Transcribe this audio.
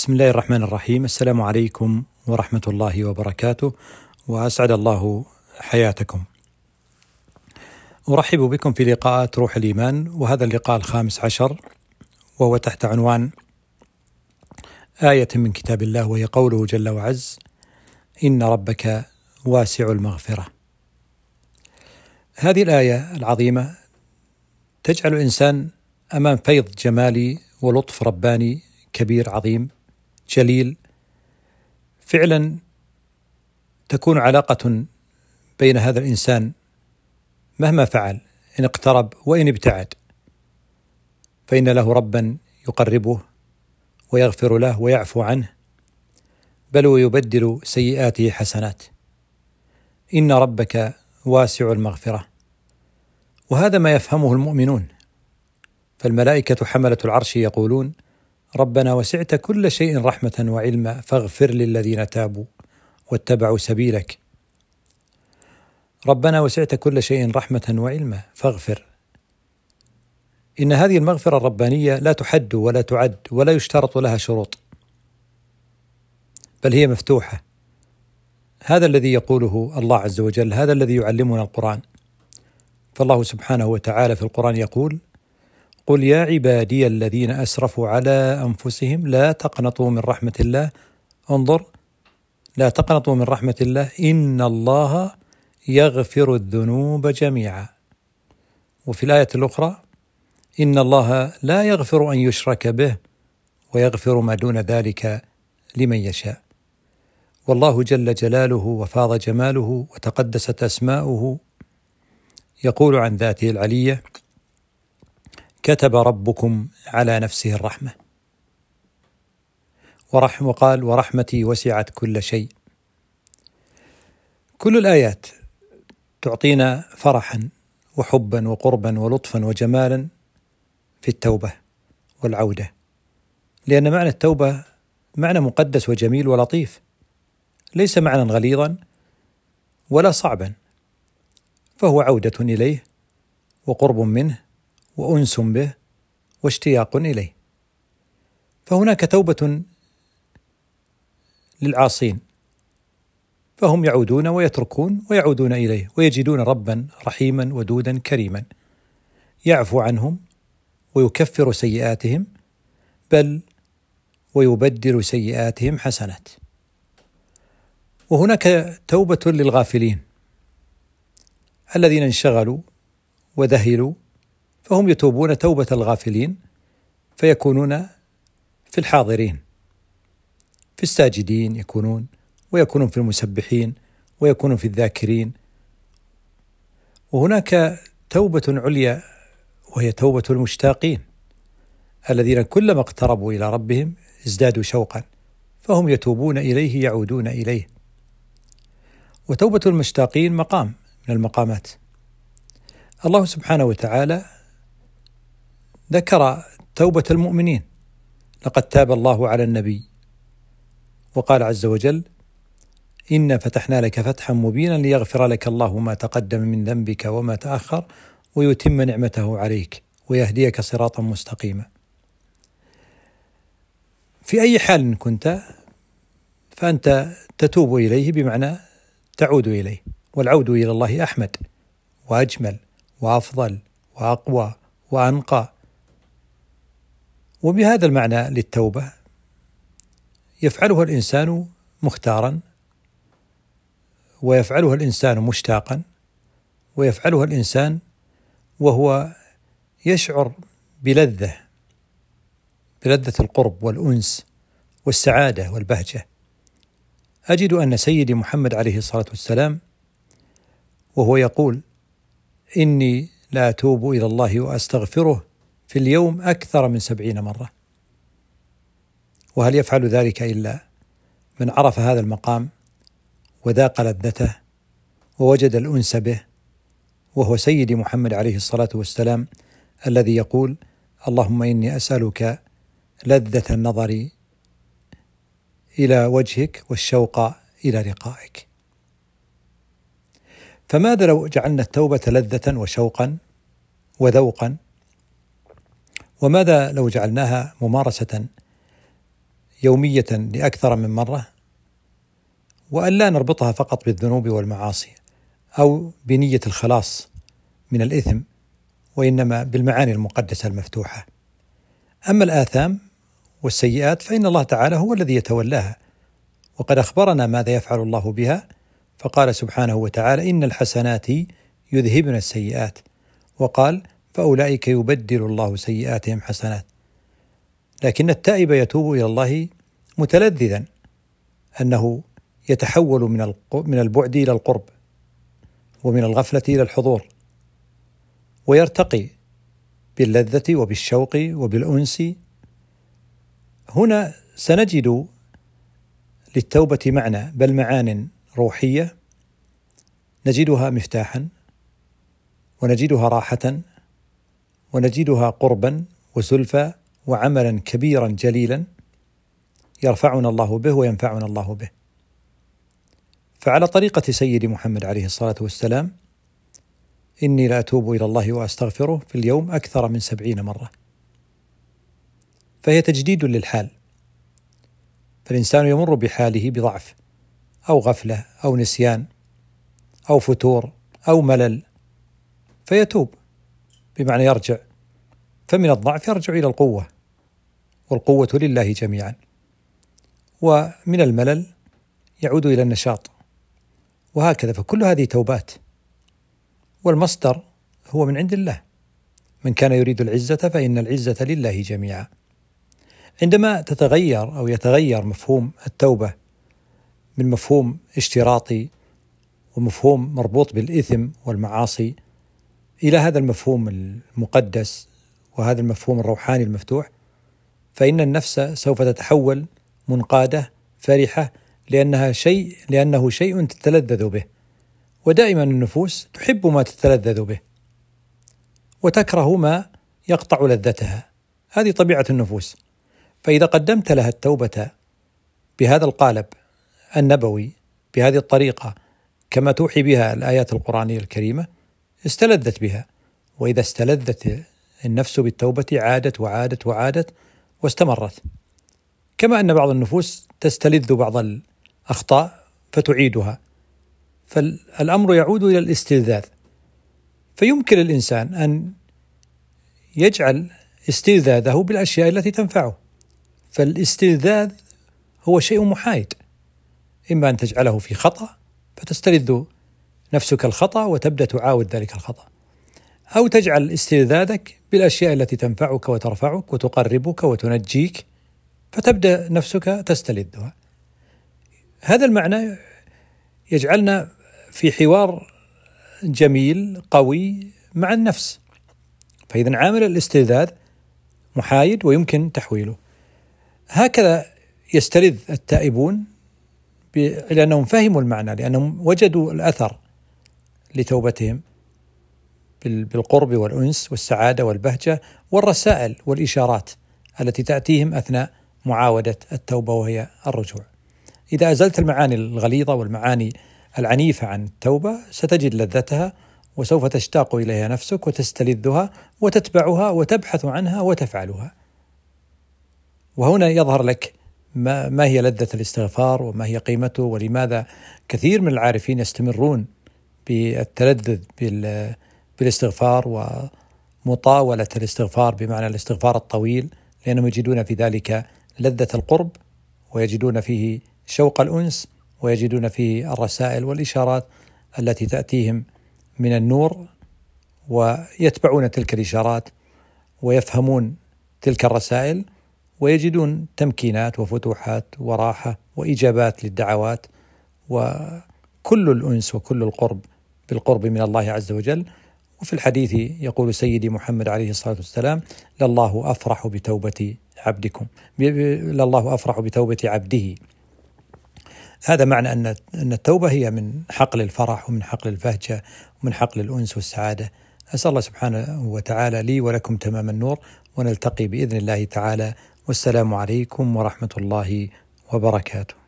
بسم الله الرحمن الرحيم السلام عليكم ورحمة الله وبركاته وأسعد الله حياتكم أرحب بكم في لقاءات روح الإيمان وهذا اللقاء الخامس عشر وهو تحت عنوان آية من كتاب الله وهي قوله جل وعز إن ربك واسع المغفرة هذه الآية العظيمة تجعل الإنسان أمام فيض جمالي ولطف رباني كبير عظيم جليل. فعلا تكون علاقة بين هذا الإنسان مهما فعل إن اقترب وإن ابتعد. فإن له ربا يقربه ويغفر له ويعفو عنه بل ويبدل سيئاته حسنات. إن ربك واسع المغفرة. وهذا ما يفهمه المؤمنون. فالملائكة حملة العرش يقولون ربنا وسعت كل شيء رحمة وعلما فاغفر للذين تابوا واتبعوا سبيلك. ربنا وسعت كل شيء رحمة وعلما فاغفر. إن هذه المغفرة الربانية لا تحد ولا تعد ولا يشترط لها شروط بل هي مفتوحة. هذا الذي يقوله الله عز وجل هذا الذي يعلمنا القرآن. فالله سبحانه وتعالى في القرآن يقول قل يا عبادي الذين أسرفوا على أنفسهم لا تقنطوا من رحمة الله. انظر لا تقنطوا من رحمة الله. إن الله يغفر الذنوب جميعا. وفي الآية الأخرى إن الله لا يغفر أن يشرك به ويغفر ما دون ذلك لمن يشاء. والله جل جلاله وفاض جماله وتقدست أسماؤه. يقول عن ذاته العلية كتب ربكم على نفسه الرحمة. ورحم وقال ورحمتي وسعت كل شيء. كل الآيات تعطينا فرحا وحبا وقربا ولطفا وجمالا في التوبة والعودة. لأن معنى التوبة معنى مقدس وجميل ولطيف. ليس معنى غليظا ولا صعبا فهو عودة إليه وقرب منه وأنس به واشتياق إليه. فهناك توبة للعاصين فهم يعودون ويتركون ويعودون إليه ويجدون ربا رحيما ودودا كريما يعفو عنهم ويكفر سيئاتهم بل ويبدل سيئاتهم حسنات. وهناك توبة للغافلين الذين انشغلوا وذهلوا فهم يتوبون توبة الغافلين فيكونون في الحاضرين في الساجدين يكونون ويكونون في المسبحين ويكونون في الذاكرين. وهناك توبة عليا وهي توبة المشتاقين الذين كلما اقتربوا إلى ربهم ازدادوا شوقا فهم يتوبون إليه يعودون إليه. وتوبة المشتاقين مقام من المقامات. الله سبحانه وتعالى ذكر توبة المؤمنين لقد تاب الله على النبي. وقال عز وجل إنا فتحنا لك فتحا مبينا ليغفر لك الله ما تقدم من ذنبك وما تأخر ويتم نعمته عليك ويهديك صراطا مستقيما. في أي حال كنت فأنت تتوب إليه بمعنى تعود إليه والعود إلى الله أحمد وأجمل وأفضل وأقوى وأنقى وبهذا المعنى للتوبة يفعلها الإنسان مختارا ويفعلها الإنسان مشتاقا ويفعلها الإنسان وهو يشعر بلذة بلذة القرب والأنس والسعادة والبهجة. أجد أن سيدي محمد عليه الصلاة والسلام وهو يقول إني لا أتوب إلى الله وأستغفره في اليوم أكثر من سبعين مرة. وهل يفعل ذلك إلا من عرف هذا المقام وذاق لذته ووجد الأنس به وهو سيدي محمد عليه الصلاة والسلام الذي يقول اللهم إني أسألك لذة النظر إلى وجهك والشوق إلى لقائك. فماذا لو جعلنا التوبة لذة وشوقا وذوقا؟ وماذا لو جعلناها ممارسة يومية لأكثر من مرة؟ وأن لا نربطها فقط بالذنوب والمعاصي أو بنية الخلاص من الإثم وإنما بالمعاني المقدسة المفتوحة. أما الآثام والسيئات فإن الله تعالى هو الذي يتولاها وقد أخبرنا ماذا يفعل الله بها فقال سبحانه وتعالى إن الحسنات يذهبن السيئات وقال فأولئك يبدل الله سيئاتهم حسنات. لكن التائب يتوب إلى الله متلذذا أنه يتحول من من البعد إلى القرب ومن الغفلة إلى الحضور ويرتقي باللذة وبالشوق وبالأنس. هنا سنجد للتوبة معنى بل معان روحية. نجدها مفتاحا ونجدها راحة. ونجدها قربا وزلفى وعملا كبيرا جليلا يرفعنا الله به وينفعنا الله به. فعلى طريقة سيد محمد عليه الصلاة والسلام إني لأتوب إلى الله وأستغفره في اليوم أكثر من سبعين مرة. فهي تجديد للحال. فالإنسان يمر بحاله بضعف أو غفلة أو نسيان أو فتور أو ملل فيتوب. بمعنى يرجع. فمن الضعف يرجع إلى القوة والقوة لله جميعا. ومن الملل يعود إلى النشاط. وهكذا فكل هذه توبات. والمصدر هو من عند الله. من كان يريد العزة فإن العزة لله جميعا. عندما تتغير أو يتغير مفهوم التوبة من مفهوم اشتراطي ومفهوم مربوط بالإثم والمعاصي إلى هذا المفهوم المقدس وهذا المفهوم الروحاني المفتوح فإن النفس سوف تتحول منقادة فرحة لأنها شيء لأنه شيء تتلذذ به ودائما النفوس تحب ما تتلذذ به وتكره ما يقطع لذتها. هذه طبيعة النفوس. فإذا قدمت لها التوبة بهذا القالب النبوي بهذه الطريقة كما توحي بها الآيات القرآنية الكريمة استلذت بها. وإذا استلذت النفس بالتوبة عادت وعادت وعادت واستمرت. كما أن بعض النفوس تستلذ بعض الأخطاء فتعيدها. فالأمر يعود إلى الاستلذاذ. فيمكن الإنسان أن يجعل استلذاذه بالأشياء التي تنفعه. فالاستلذاذ هو شيء محايد. إما أن تجعله في خطأ فتستلذ نفسك الخطأ وتبدأ تعاود ذلك الخطأ. أو تجعل استلذاذك بالأشياء التي تنفعك وترفعك وتقربك وتنجيك فتبدأ نفسك تستلذها هذا المعنى يجعلنا في حوار جميل قوي مع النفس. فإذا عامل الاستلذاذ محايد ويمكن تحويله. هكذا يستلذ التائبون لأنهم فهموا المعنى لأنهم وجدوا الأثر. لتوبتهم بالقرب والأنس والسعادة والبهجة والرسائل والإشارات التي تأتيهم أثناء معاودة التوبة وهي الرجوع. إذا أزلت المعاني الغليظة والمعاني العنيفة عن التوبة ستجد لذتها وسوف تشتاق إليها نفسك وتستلذها وتتبعها وتبحث عنها وتفعلها. وهنا يظهر لك ما, ما هي لذة الاستغفار وما هي قيمته ولماذا كثير من العارفين يستمرون بالتلذذ بالاستغفار ومطاولة الاستغفار بمعنى الاستغفار الطويل لأنهم يجدون في ذلك لذة القرب ويجدون فيه شوق الأنس ويجدون فيه الرسائل والإشارات التي تأتيهم من النور ويتبعون تلك الإشارات ويفهمون تلك الرسائل ويجدون تمكينات وفتوحات وراحة وإجابات للدعوات وكل الأنس وكل القرب بالقرب من الله عز وجل. وفي الحديث يقول سيدي محمد عليه الصلاة والسلام لله أفرح بتوبة عبدكم. لله أفرح بتوبة عبده. هذا معنى أن أن التوبة هي من حقل الفرح ومن حقل البهجة ومن حقل الأنس والسعادة. أسأل الله سبحانه وتعالى لي ولكم تمام النور ونلتقي بإذن الله تعالى. والسلام عليكم ورحمة الله وبركاته.